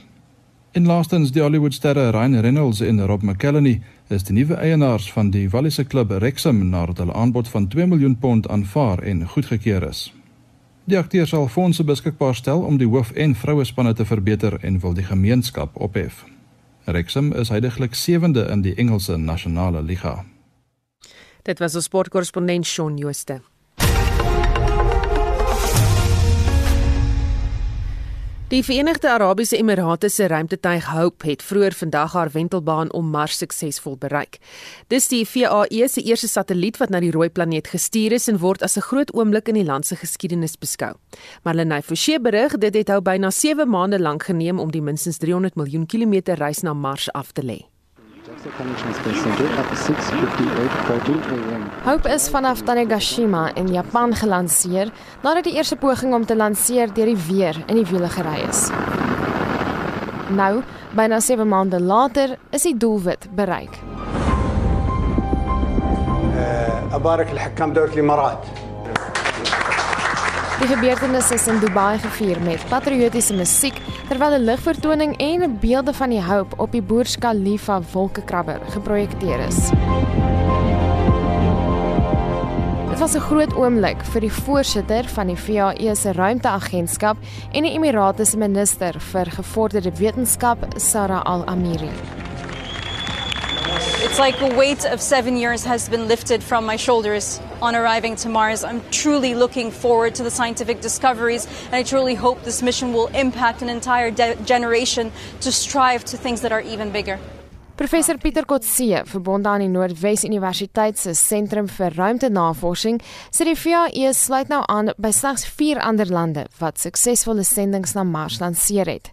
In laastens die Hollywood sterre Ryan Reynolds en Rob McElhenney is die nuwe eienaars van die Walliese klub Wrexham nadat hulle aanbod van 2 miljoen pond aanvaar en goedgekeur is. Die akteur sal fondse beskikbaar stel om die hoof- en vrouespanne te verbeter en wil die gemeenskap ophef. Wrexham is heidaglik sewende in die Engelse nasionale liga. Dit was ons sportkorrespondent Shaun Jooste. Die Verenigde Arabiese Emirate se ruimtetuig Hope het vroeër vandag haar wentelbaan om Mars suksesvol bereik. Dis die VAE se eerste satelliet wat na die rooi planeet gestuur is en word as 'n groot oomblik in die land se geskiedenis beskou. Marlene Forsie berig dit het hou byna 7 maande lank geneem om die minstens 300 miljoen kilometer reis na Mars af te lê. Hope is vanaf Tanegashima in Japan gelanseer nadat die eerste poging om te lanseer deur die weer in die wiele gery is. Nou, byna 7 maande later, is die doelwit bereik. أبارك الحكام دولة الإمارات Die gebeurtenis is in Dubai gevier met patriotiese musiek terwyl 'n ligvertoning en beelde van die hoop op die Burj Khalifa wolkekrabber geprojekteer is. Dit was 'n groot oomblik vir die voorsitter van die VAE se ruimteagentskap en die Emirate se minister vir gevorderde wetenskap, Sara Al-Amiri. It's like a weight of seven years has been lifted from my shoulders on arriving to Mars. I'm truly looking forward to the scientific discoveries, and I truly hope this mission will impact an entire de- generation to strive to things that are even bigger. Professor Pieter Kotse, verbonde aan die Noordwes Universiteit se Sentrum vir Ruimtenavorsing, sê die VAE sluit nou aan by slegs 4 ander lande wat suksesvolle sendinge na Mars lanseer het.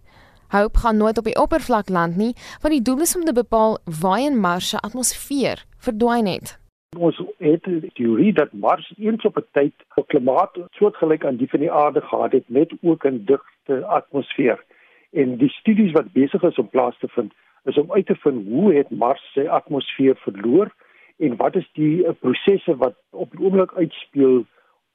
Hoop gaan nooit op die oppervlak land nie, want die doel is om te bepaal waar in Mars se atmosfeer verdwyn het. Ons het die teorie dat Mars eens op 'n tyd 'n klimaat soortgelyk aan die van die aarde gehad het met ook 'n digte atmosfeer. En die studies wat besig is om plaas te vind, is om uit te vind hoe het Mars sy atmosfeer verloor en wat is die uh, prosesse wat op die oomblik uitspeel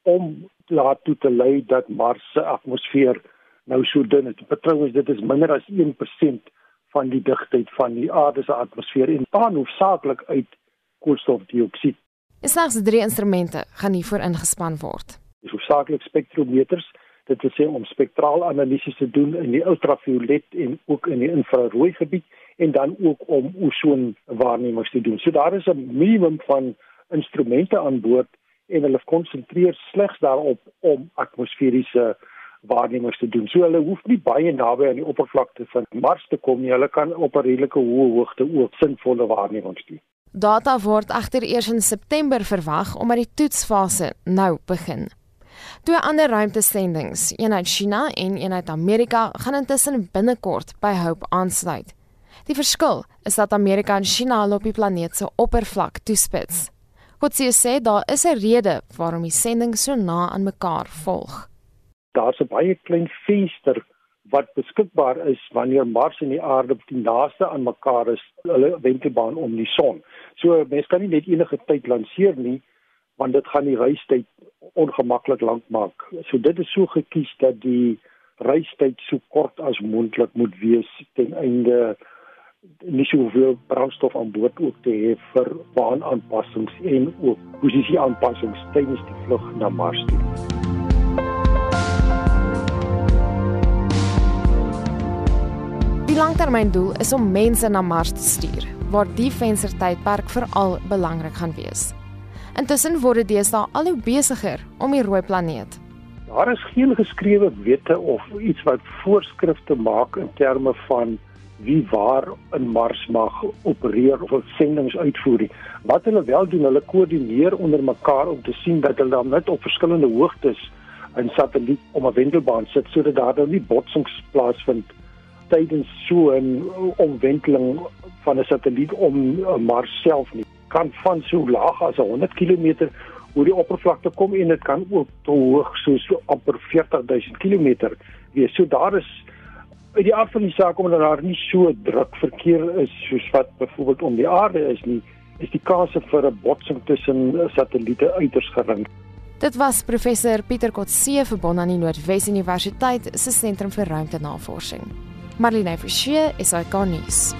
om daartoe te lei dat Mars se atmosfeer nou so dun is. Betrouens dit is minder as 1% van die digtheid van die aarde se atmosfeer en dan hoofsaaklik uit koolstofdioksied. Slegs drie instrumente gaan hiervoor ingespan word. Dis hoofsaaklik spektrometers. Dit wil sê om spektraalanalises te doen in die ultraviolet en ook in die infrarooi gebied en dan ook om ozon waarnemings te doen. So daar is 'n minimum van instrumente aan boord en hulle konsentreer slegs daarop om atmosferiese waarnemings te doen. So hulle hoef nie baie naby aan die oppervlakte van Mars te kom nie. Hulle kan op 'n redelike hoë hoogte ook sinvolle waarnemings doen. Data word egter eers in September verwag omdat die toetsfase nou begin. Twee ander ruimtesendings, een uit China en een uit Amerika, gaan intussen binnekort by Hope aansluit. Die verskil is dat Amerika en China op die planeet se oppervlak toespits. Kotse sê daar is 'n rede waarom die sendinge so na aan mekaar volg. Daar's 'n baie klein venster wat beskikbaar is wanneer Mars en die Aarde die naaste aan mekaar is, hulle wentelbaan om die son. So mense kan nie net enige tyd lanseer nie want dit gaan die reistyd ongemaklik lank maak. So dit is so gekies dat die reistyd so kort as moontlik moet wees ten einde nie soveel brandstof aan boord ook te hê vir baanaanpassings en ook posisie aanpassings tydens die vlug na Mars toe. Die langtermyndoel is om mense na Mars te stuur, waar die venstertydperk veral belangrik gaan wees. Intussen word dit deesdae al hoe besigger om die rooi planeet. Daar is geen geskrewe wette of iets wat voorskrifte maak in terme van wie waar in Mars mag opereer of sendinge uitvoer. Wat hulle wel doen, hulle koördineer onder mekaar om te sien dat hulle dan net op verskillende hoogtes 'n satelliet om 'n wentelbaan sit sodat daar dan nie botsings plaasvind tydens so 'n omwenteling van 'n satelliet om Mars self nie kan van so laag as 100 km oor die oppervlakte kom en dit kan ook te hoog soos so amper 40000 km wees. So daar is uit die aard van die saak omdat daar nie so druk verkeer is soos wat byvoorbeeld om die aarde is nie, is die kans vir 'n botsing tussen satelliete uiters gering. Dit was professor Pieter Kotse verbond aan die Noordwes Universiteit se sentrum vir ruimtenavorsing. Marlene Forsie is ikonies.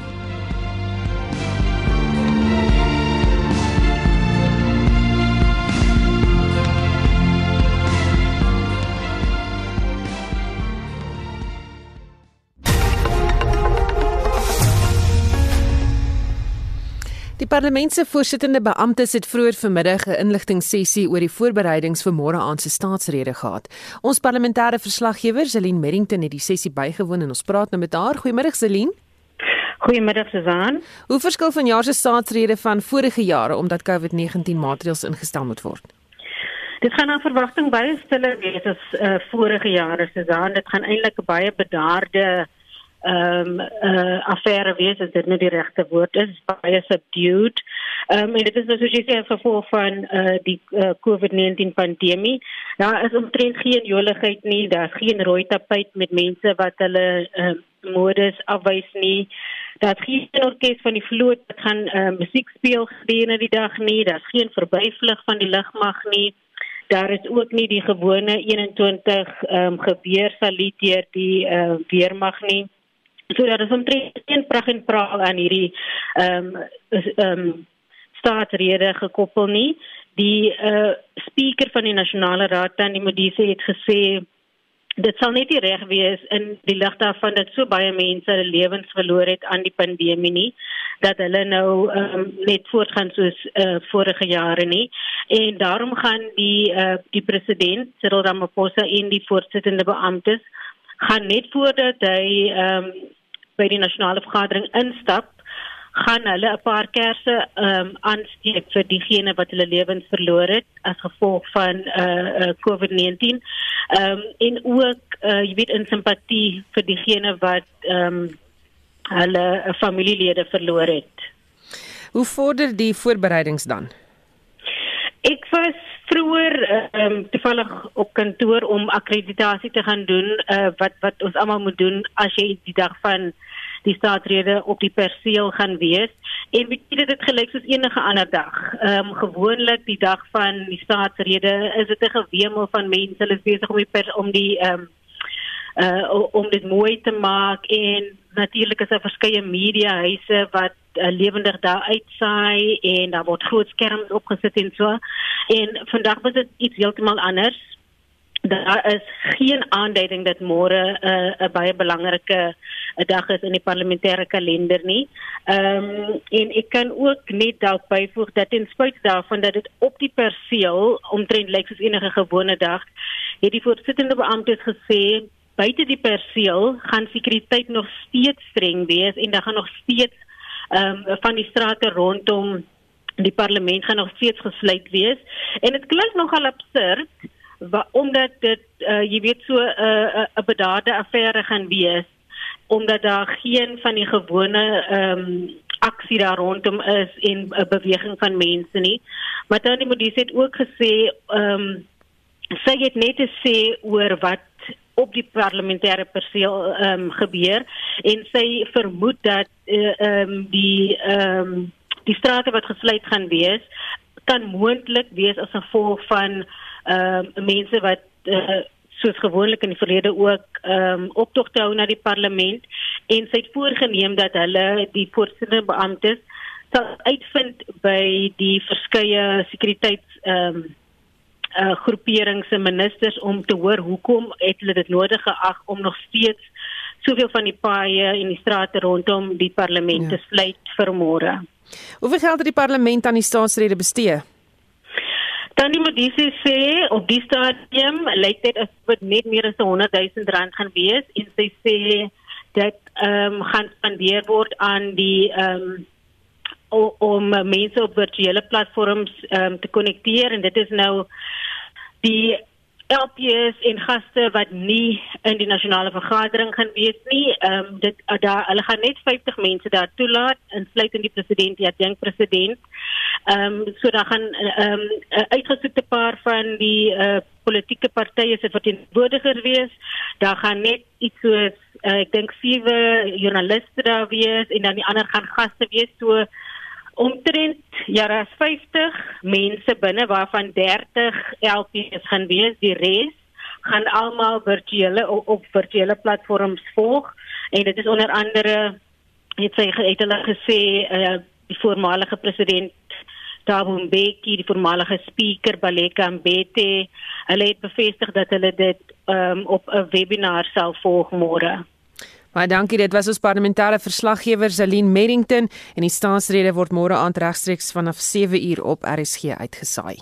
Parlement se voorsittende beamptes het vroeër vanmiddag 'n inligtingsessie oor die voorbereidings vir môre aand se staatsrede gehad. Ons parlementêre verslaggewer, Zelin Merrington, het die sessie bygewoon en ons praat nou met haar. Goeiemôre Zelin. Goeiemiddag Susan. Hoe verskil vanjaar se staatsrede van vorige jare omdat COVID-19 maatreëls ingestel moet word? Dit gaan na verwagting baie stiller wees as uh, vorige jare Susan. Dit gaan eintlik 'n baie bedaarde ehm um, uh, affære wees as dit nou die regte woord is baie subdued. Ehm um, en dit is nou soos jy sê as gevolg van uh, die uh, COVID-19 pandemie. Daar is omtrent geen joligheid nie, daar's geen rooi tapuit met mense wat hulle uh, modes afwys nie. Daar's geen orkes van die vloot wat gaan uh, musiek speel gedurende die dag nie. Daar's geen verbyvlug van die lugmag nie. Daar is ook nie die gewone 21 ehm um, geweer saluut deur die uh, weermag nie. So dat is omtrent een prag en praal aan hierdie ehm um, ehm um, staatsrede gekoppel nie. Die uh speaker van die nasionale raad Tandi Modise het gesê dit sal net nie reg wees in die lig daarvan dat so baie mense hulle lewens verloor het aan die pandemie nie dat hulle nou um, net voortgaan soos uh, vorige jare nie en daarom gaan die uh, die president Cyril Ramaphosa en die voorsittende beamptes gaan net voordat hy um, by die nasionale vergadering instap gaan hulle 'n paar kersse um, aansteek vir diegene wat hulle lewens verloor het as gevolg van uh, uh, COVID-19 um, en ook uh, jy weet in simpatie vir diegene wat um, hulle familielede verloor het. Hoe vorder die voorbereidings dan? Ek was vroeër um, toevallig op kantoor om akkreditasie te gaan doen uh, wat wat ons almal moet doen as jy die dag van die staatsrede op die perseel gaan wees en weet jy dit gelyk soos enige ander dag. Ehm um, gewoonlik die dag van die staatsrede is dit 'n gewemel van mense hulle is besig om die pers, om die ehm um, uh om dit mooi te maak en natuurlik is daar verskeie media huise wat uh, lewendig daar uitsaai en daar word groot skerms opgesit en so. En vandag was dit iets heeltemal anders. Daar is geen aanduiding dat môre 'n uh, 'n baie belangrike 'n dag is in die parlementêre kalender nie. Ehm um, en ek kan ook net dalk byvoeg dat ten spyte daarvan dat dit op die perseel omtrent lyk soos enige gewone dag, het die voorsittende beampte gesê buite die perseel gaan sekuriteit nog steeds streng wees en daar gaan nog steeds ehm um, van die strate rondom die parlement gaan nog steeds gesluit wees en dit klink nogal absurd omdat dit uh, jy weet so 'n uh, 'n uh, bedaarde affære gaan wees omdat daar geen van die gewone ehm um, aksie daar rondom is en 'n uh, beweging van mense nie. Maar Tani Modise het ook gesê ehm um, sy het net te sê oor wat op die parlementêre perseel ehm um, gebeur en sy vermoed dat eh, ehm uh, um, die ehm um, die strate wat gesluit gaan wees kan moontlik wees as gevolg van ehm um, mense wat uh, soos gewoonlik in die verlede ook ehm um, optogte hou na die parlement en sy het voorgenem dat hulle die voorsittende beamptes sal uitvind by die verskeie sekuriteits ehm um, uh, groeperings se ministers om te hoor hoekom het hulle dit nodig geag om nog steeds soveel van die paaie en die strate rondom die parlement ja. te sluit vir môre. Hoeveel geld het die parlement aan die staatsrede bestee? Tannie Modise sê op die stadium lyk dit asof dit net meer as 100 000 rand gaan wees en sy sê dat ehm um, gaan spandeer word aan die ehm um, om mense op virtuele platforms um, te konnekteer en dit is nou die LPS en gaste wat nie in die nasionale vergadering gaan wees nie. Ehm um, dit uh, daar hulle gaan net 50 mense daar toelaat insluitend die president, die adjunkt president. Ehm um, so daar gaan ehm um, uitgesoekte paar van die uh, politieke partye se verteenwoordigers wees. Daar gaan net iets soos uh, ek dink sewe joernaliste daar wees en dan die ander gaan gaste wees so omtrent ja, daar's 50 mense binne waarvan 30 LPs gaan wees. Die res gaan almal virtuele op, op virtuele platforms volg en dit is onder andere het sy het hulle gesê uh, die voormalige president Thabo Mbeki, die voormalige speaker Baleka Mbete, hulle het bevestig dat hulle dit um, op 'n webinar sal volg môre. Baie dankie. Dit was ons parlementêre verslaggewer Zelin Merrington en die staatsrede word môre aand regstreeks vanaf 7uur op RSG uitgesaai.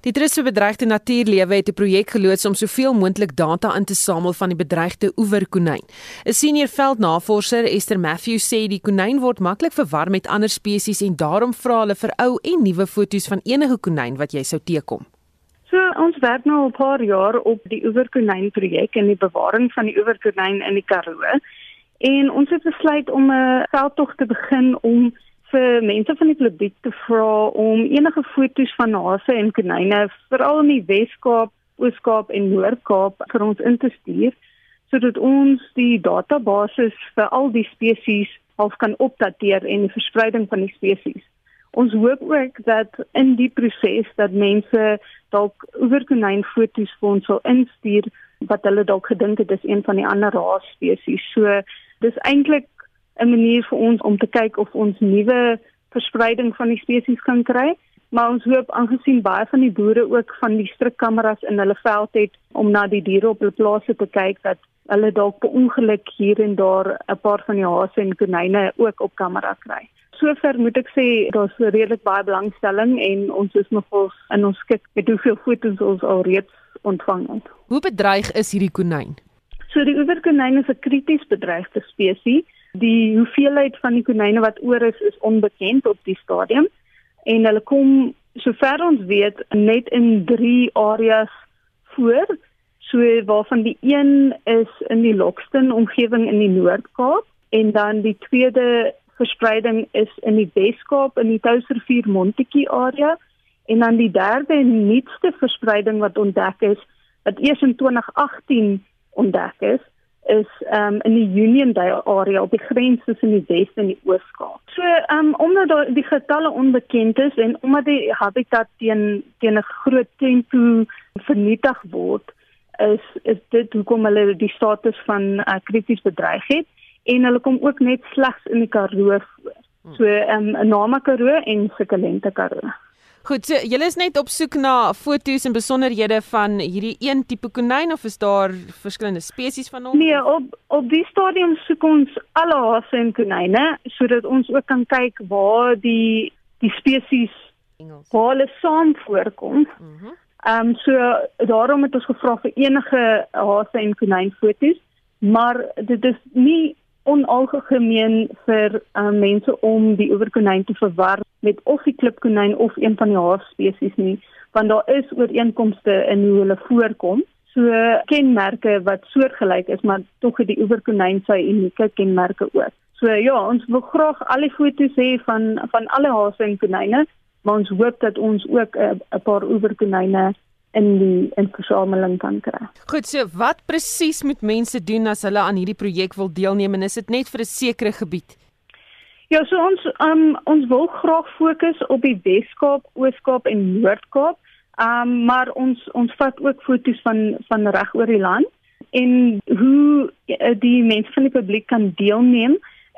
Die Trust vir Bedreigde Natuurlewe het 'n projek geloods om soveel moontlik data in te samel van die bedreigde oeverkonyn. 'n Senior veldnavorser, Esther Matthews, sê die konyn word maklik verwar met ander spesies en daarom vra hulle vir ou en nuwe foto's van enige konyn wat jy sou teekom. So ons werk nou al 'n paar jaar op die oeverkonyn projek en die bewaring van die oeverkonyn in die Karoo. En ons het besluit om 'n veldtog te begin om vir mense van die publiek te vra om enige foto's van hase en konyne veral in die Wes-Kaap, Oos-Kaap en Noord-Kaap vir ons in te stuur sodat ons die database vir al die spesies half kan opdateer en die verspreiding van die spesies. Ons hoop ook dat in die proses dat mense dalk oeverkonyn foto's vir ons sal instuur wat hulle dalk gedink het is een van die ander ras spesies. So dis eintlik 'n manier vir ons om te kyk of ons nuwe verspreiding van die spesies kan kry. Maar ons hoop aangesien baie van die boere ook van die strikkameras in hulle veld het om na die diere op hulle plase te kyk dat hulle dalk per ongeluk hier en daar 'n paar van die hase en konyne ook op kamera kry sover moet ek sê daar's redelik baie belangstelling en ons is nogal in ons skik met hoeveel foto's ons al reeds ontvang het. Hoe bedreig is hierdie konyn? So die oeverkonyn is 'n krities bedreigde spesies. Die hoeveelheid van die konyne wat oor is is onbekend op die stadium en hulle kom sover ons weet net in 3 areas voor. So waarvan die een is in die Lockston omgewing in die Noord-Kaap en dan die tweede verspreiding is in die Weskaap in die Touwsrivier Montetjie area en dan die derde en nuutste verspreiding wat ontdek is wat eers in 2018 ontdek is is um, in die Union Dale area op die grens tussen die Wes en die Ooskaap. So um, omdat die getalle onbekend is en omdat die habitat teen teen 'n groot tempo vernietig word is is dit hoekom hulle die status van uh, krities bedreig het en hulle kom ook net slegs in die Karoo voor. So ehm um, Nama Karoo en Sekelente Karoo. Goed, so julle is net op soek na foto's en besonderhede van hierdie een tipe konyn of is daar verskillende spesies van hom? Nee, op op die stadium soek ons alle hase en konyne sodat ons ook kan kyk waar die die spesies waar hulle saam voorkom. Mhm. Ehm um, so daarom het ons gevra vir enige hase en konyn foto's, maar dit is nie onalgemeen vir uh, mense om die oeverkonyn te verwar met of die klipkonyn of een van die haarspesies nie, want daar is ooreenkomste in hoe hulle voorkom. So kenmerke wat soortgelyk is, maar tog het die oeverkonyn sy unieke kenmerke ook. So ja, ons wil graag al die foto's hê van van alle hase en konyne, maar ons hoop dat ons ook 'n uh, paar oeverkonyne in die in versameling kan kry. Goed, so wat presies moet mense doen as hulle aan hierdie projek wil deelneem en is dit net vir 'n sekere gebied? Ja, so ons um, ons wil graag fokus op die Wes-Kaap, Oos-Kaap en Noord-Kaap. Um maar ons ons vat ook foto's van van reg oor die land en hoe eh, die mense van die publiek kan deelneem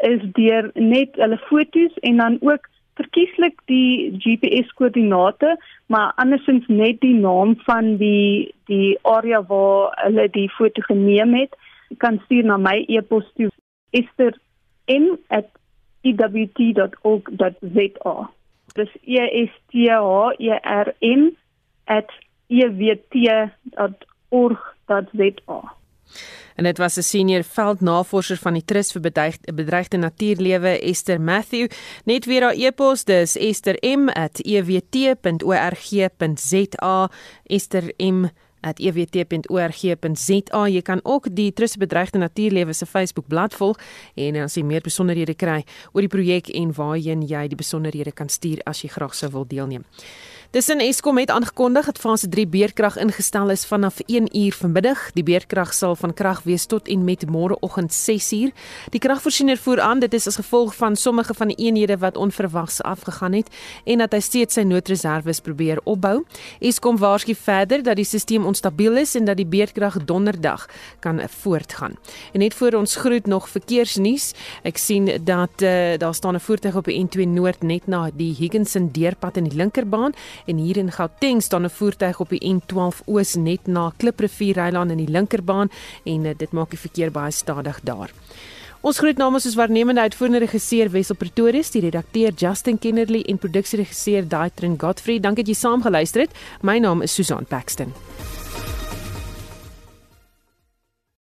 is deur net hulle foto's en dan ook verkieslik die GPS koördinate, maar andersins net die naam van die die area waar hulle die foto geneem het, kan stuur na my e-pos toe esther@ewt.org.za. Dis E S T H E R N @ewt.org.za. En dit was 'n senior veldnavorser van die Trust vir bedreigde, natuurlewe Esther Matthew. Net weer haar e-pos, dis estherm@ewt.org.za. estherm at ewt.org.za. Jy kan ook die Trust Bedreigde Natuurlewe se Facebook-blad volg en as jy meer besonderhede kry oor die projek en waarheen jy die besonderhede kan stuur as jy graag sou wil deelneem. Tussen Eskom het aangekondig dat fase 3 beerkrag ingestel is vanaf 1 uur vanmiddag. Die beerkrag sal van krag wees tot en met môreoggend 6 uur. Die kragvoorsiener voer aan dit is as gevolg van sommige van die eenhede wat onverwags afgegaan het en dat hy steeds sy noodreserwes probeer opbou. Eskom waarsku verder dat die stelsel onstabiel is en dat die beerkrag donderdag kan voortgaan. En net voor ons groet nog verkeersnuus. Ek sien dat uh, daar staan 'n voertuig op die N2 Noord net na die Higginson deurpad in die linkerbaan en hier in Gauteng staan 'n voertuig op die N12 Oos net na Kliprivier Rylaan in die linkerbaan en uh, dit maak die verkeer baie stadig daar. Ons groet namens ons waarnemende uitvoerende regisseur Wessel Pretorius, die redakteur Justin Kennerly en produksieregisseur Daitrin Godfrey. Dankie dat jy saamgeluister het. My naam is Susan Paxton.